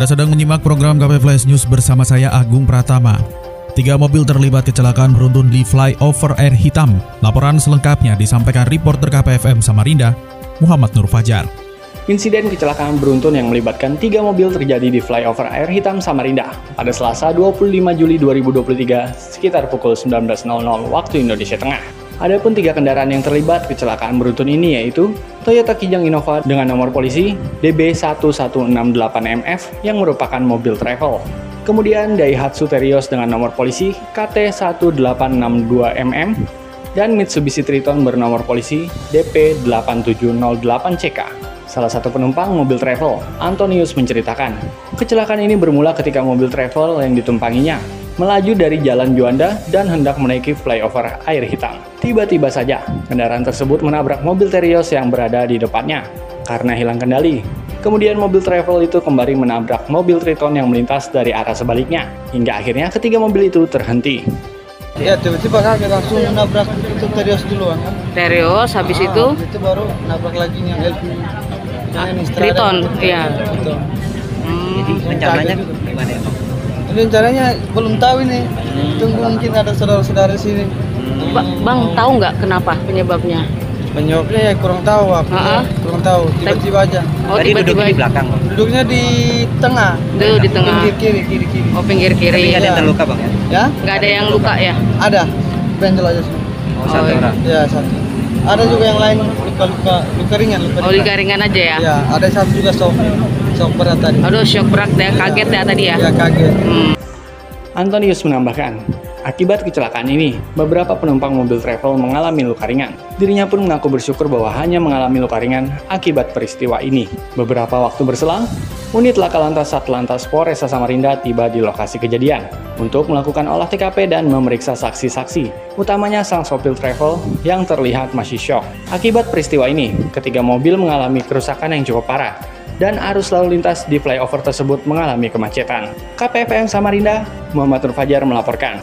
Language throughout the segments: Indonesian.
Anda sedang menyimak program KP Flash News bersama saya Agung Pratama. Tiga mobil terlibat kecelakaan beruntun di flyover air hitam. Laporan selengkapnya disampaikan reporter KPFM Samarinda, Muhammad Nur Fajar. Insiden kecelakaan beruntun yang melibatkan tiga mobil terjadi di flyover air hitam Samarinda pada Selasa 25 Juli 2023 sekitar pukul 19.00 waktu Indonesia Tengah. Adapun tiga kendaraan yang terlibat kecelakaan beruntun ini yaitu Toyota Kijang Innova dengan nomor polisi DB1168MF yang merupakan mobil travel. Kemudian Daihatsu Terios dengan nomor polisi KT1862MM dan Mitsubishi Triton bernomor polisi DP8708CK. Salah satu penumpang mobil travel, Antonius menceritakan, kecelakaan ini bermula ketika mobil travel yang ditumpanginya melaju dari Jalan Juanda dan hendak menaiki flyover air hitam. Tiba-tiba saja, kendaraan tersebut menabrak mobil Terios yang berada di depannya. Karena hilang kendali, kemudian mobil travel itu kembali menabrak mobil Triton yang melintas dari arah sebaliknya, hingga akhirnya ketiga mobil itu terhenti. Ya tiba-tiba kaget langsung nabrak itu Terios dulu kan. Terios habis Ah, itu itu baru nabrak lagi yang LP. Ah. Triton, iya. Triton. hmm, rencananya gimana ya rencananya belum tahu ini. Tunggu mungkin ada saudara-saudara sini. Ba- Bang tahu nggak kenapa penyebabnya? Penyebabnya ya kurang tahu aku. Ah, ah. Kurang tahu. Tiba-tiba aja. Oh tiba-tiba di belakang. Duduknya di tengah. Dulu di tengah. Pinggir kiri, kiri, kiri. Oh pinggir kiri. ada yang terluka bang ya? Ya? Nggak ada yang luka ya? Ada. Benjol aja semua. Oh, satu orang. Ya satu. Ada juga yang lain luka-luka luka ringan, luka Oh di garingan aja ya? Ya, ada satu juga sok sok berat tadi. Aduh shock berat ya, kaget ya tadi ya? Ya kaget. Hmm. Antonius menambahkan, akibat kecelakaan ini, beberapa penumpang mobil travel mengalami luka ringan. Dirinya pun mengaku bersyukur bahwa hanya mengalami luka ringan akibat peristiwa ini. Beberapa waktu berselang, unit laka lantas Satlantas Polresta Samarinda tiba di lokasi kejadian untuk melakukan olah TKP dan memeriksa saksi-saksi, utamanya sang sopir travel yang terlihat masih syok. Akibat peristiwa ini, ketiga mobil mengalami kerusakan yang cukup parah, dan arus lalu lintas di flyover tersebut mengalami kemacetan. KPFM Samarinda, Muhammad Nur Fajar melaporkan.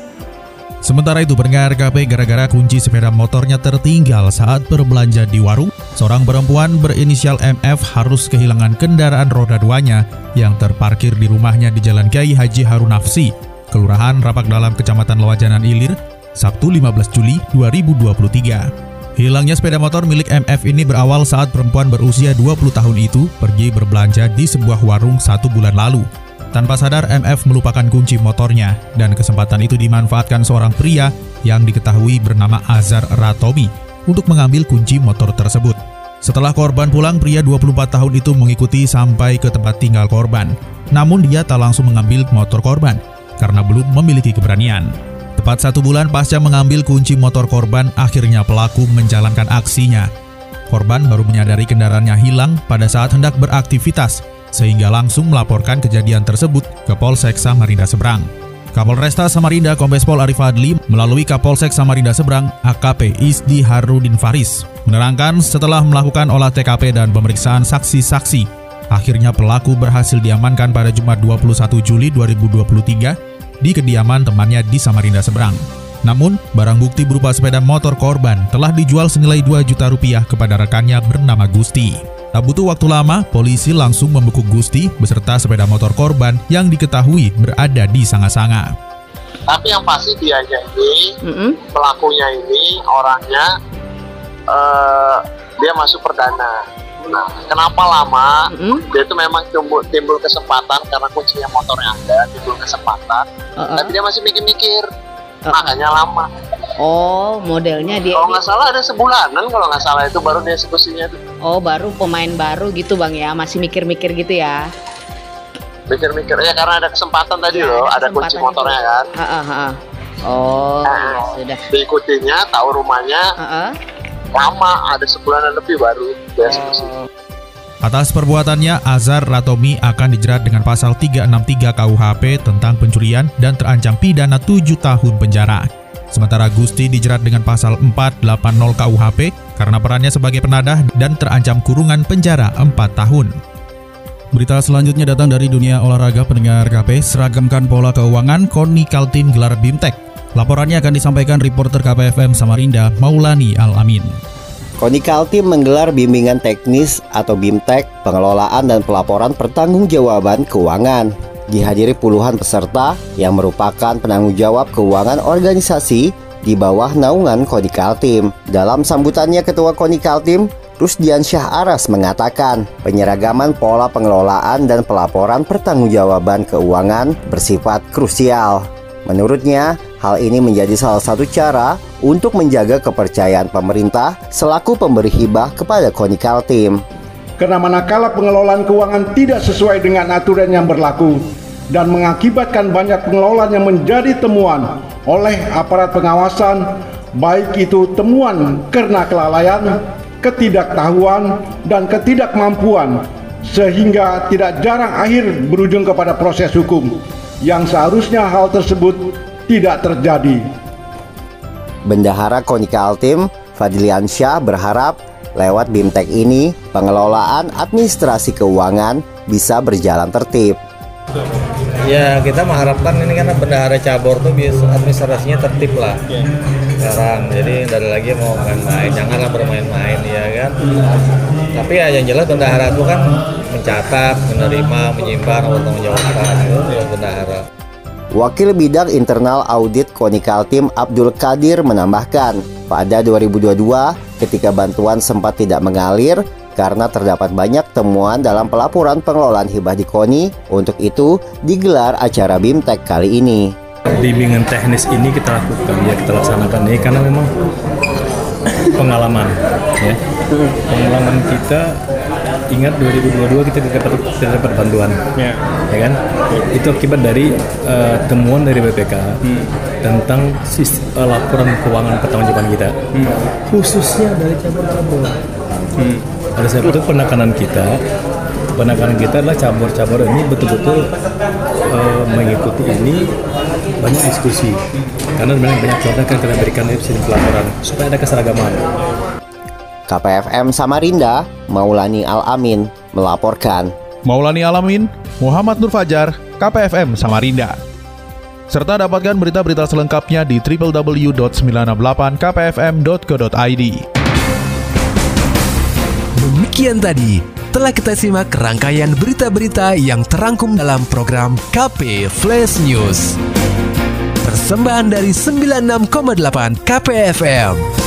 Sementara itu pendengar KP gara-gara kunci sepeda motornya tertinggal saat berbelanja di warung, seorang perempuan berinisial MF harus kehilangan kendaraan roda duanya yang terparkir di rumahnya di Jalan Kiai Haji Harun Nafsi, Kelurahan Rapak Dalam Kecamatan Lewajanan Ilir, Sabtu 15 Juli 2023. Hilangnya sepeda motor milik MF ini berawal saat perempuan berusia 20 tahun itu pergi berbelanja di sebuah warung satu bulan lalu. Tanpa sadar MF melupakan kunci motornya dan kesempatan itu dimanfaatkan seorang pria yang diketahui bernama Azhar Ratomi untuk mengambil kunci motor tersebut. Setelah korban pulang, pria 24 tahun itu mengikuti sampai ke tempat tinggal korban. Namun dia tak langsung mengambil motor korban karena belum memiliki keberanian. Tepat satu bulan pasca mengambil kunci motor korban, akhirnya pelaku menjalankan aksinya. Korban baru menyadari kendaraannya hilang pada saat hendak beraktivitas, sehingga langsung melaporkan kejadian tersebut ke Polsek Samarinda Seberang. Kapolresta Samarinda Kombes Pol Arif Adli melalui Kapolsek Samarinda Seberang AKP Isdi Harudin Faris menerangkan setelah melakukan olah TKP dan pemeriksaan saksi-saksi, akhirnya pelaku berhasil diamankan pada Jumat 21 Juli 2023 di kediaman temannya di Samarinda Seberang. Namun, barang bukti berupa sepeda motor korban telah dijual senilai 2 juta rupiah kepada rekannya bernama Gusti. Tak butuh waktu lama, polisi langsung membekuk Gusti beserta sepeda motor korban yang diketahui berada di sanga-sanga. Tapi yang pasti dia ini, Mm-mm. pelakunya ini orangnya eh dia masuk perdana. Nah, kenapa lama? Mm-mm. Dia itu memang timbul, timbul kesempatan karena kuncinya motornya ada, timbul kesempatan. Uh-uh. Tapi dia masih mikir-mikir, Uh-uh. makanya lama. Oh modelnya dia. Kalau nggak salah ada sebulanan, kalau nggak salah itu baru dia eksekusinya itu. Oh baru pemain baru gitu bang ya, masih mikir-mikir gitu ya? Mikir-mikir ya karena ada kesempatan tadi Ya, loh, ada ada kunci motornya itu. kan. Ah. Oh ya sudah. Diikutinya, tahu rumahnya Ah, ah. Lama, ada sebulanan lebih baru. Oh. Atas perbuatannya, Azhar Ratomi akan dijerat dengan pasal 363 KUHP tentang pencurian dan terancam pidana 7 tahun penjara. Sementara Gusti dijerat dengan pasal 480 KUHP karena perannya sebagai penadah dan terancam kurungan penjara 4 tahun. Berita selanjutnya datang dari dunia olahraga pendengar KP, seragamkan pola keuangan, Koni Kaltim gelar Bimtek. Laporannya akan disampaikan reporter KPFM Samarinda, Maulani Al-Amin. Konikal Team menggelar bimbingan teknis atau BIMTEK, pengelolaan dan pelaporan pertanggungjawaban keuangan. Dihadiri puluhan peserta yang merupakan penanggung jawab keuangan organisasi di bawah naungan Konikal Team. Dalam sambutannya Ketua Konikal Team, Rusdian Syah Aras mengatakan penyeragaman pola pengelolaan dan pelaporan pertanggungjawaban keuangan bersifat krusial. Menurutnya, hal ini menjadi salah satu cara untuk menjaga kepercayaan pemerintah selaku pemberi hibah kepada Konikal Team. Karena manakala pengelolaan keuangan tidak sesuai dengan aturan yang berlaku dan mengakibatkan banyak pengelolaan yang menjadi temuan oleh aparat pengawasan, baik itu temuan karena kelalaian, ketidaktahuan, dan ketidakmampuan, sehingga tidak jarang akhir berujung kepada proses hukum yang seharusnya hal tersebut tidak terjadi. Bendahara Konika Altim, Fadlian Syah berharap lewat BIMTEK ini pengelolaan administrasi keuangan bisa berjalan tertib. Ya kita mengharapkan ini karena bendahara cabur tuh bisa administrasinya tertib lah sekarang jadi dari lagi mau main-main janganlah bermain-main ya kan tapi ya yang jelas bendahara itu kan mencatat menerima menyimpan bertanggung jawabkan itu bendahara Wakil Bidang Internal Audit Konikal Team Abdul Kadir menambahkan, pada 2022 ketika bantuan sempat tidak mengalir karena terdapat banyak temuan dalam pelaporan pengelolaan hibah di KONI, untuk itu digelar acara BIMTEK kali ini. Bimbingan teknis ini kita lakukan, ya kita laksanakan ini karena memang pengalaman, ya pengalaman kita ingat 2022 kita tidak dapat tidak dapat bantuan, ya, ya kan? Itu akibat dari uh, temuan dari BPK hmm. tentang sistem, uh, laporan keuangan pertanggungjawaban kita, hmm. khususnya dari cabur-cabur. Hmm. Oleh sebab itu penekanan kita, penekanan kita adalah cabur-cabur ini betul-betul uh, mengikuti ini banyak diskusi karena sebenarnya banyak contoh yang kita berikan di pelaporan supaya ada keseragaman. KPFM Samarinda, Maulani Al-Amin melaporkan. Maulani Alamin, Muhammad Nur Fajar, KPFM Samarinda. Serta dapatkan berita-berita selengkapnya di www.968kpfm.co.id. Demikian tadi telah kita simak rangkaian berita-berita yang terangkum dalam program KP Flash News. Persembahan dari 96,8 KPFM.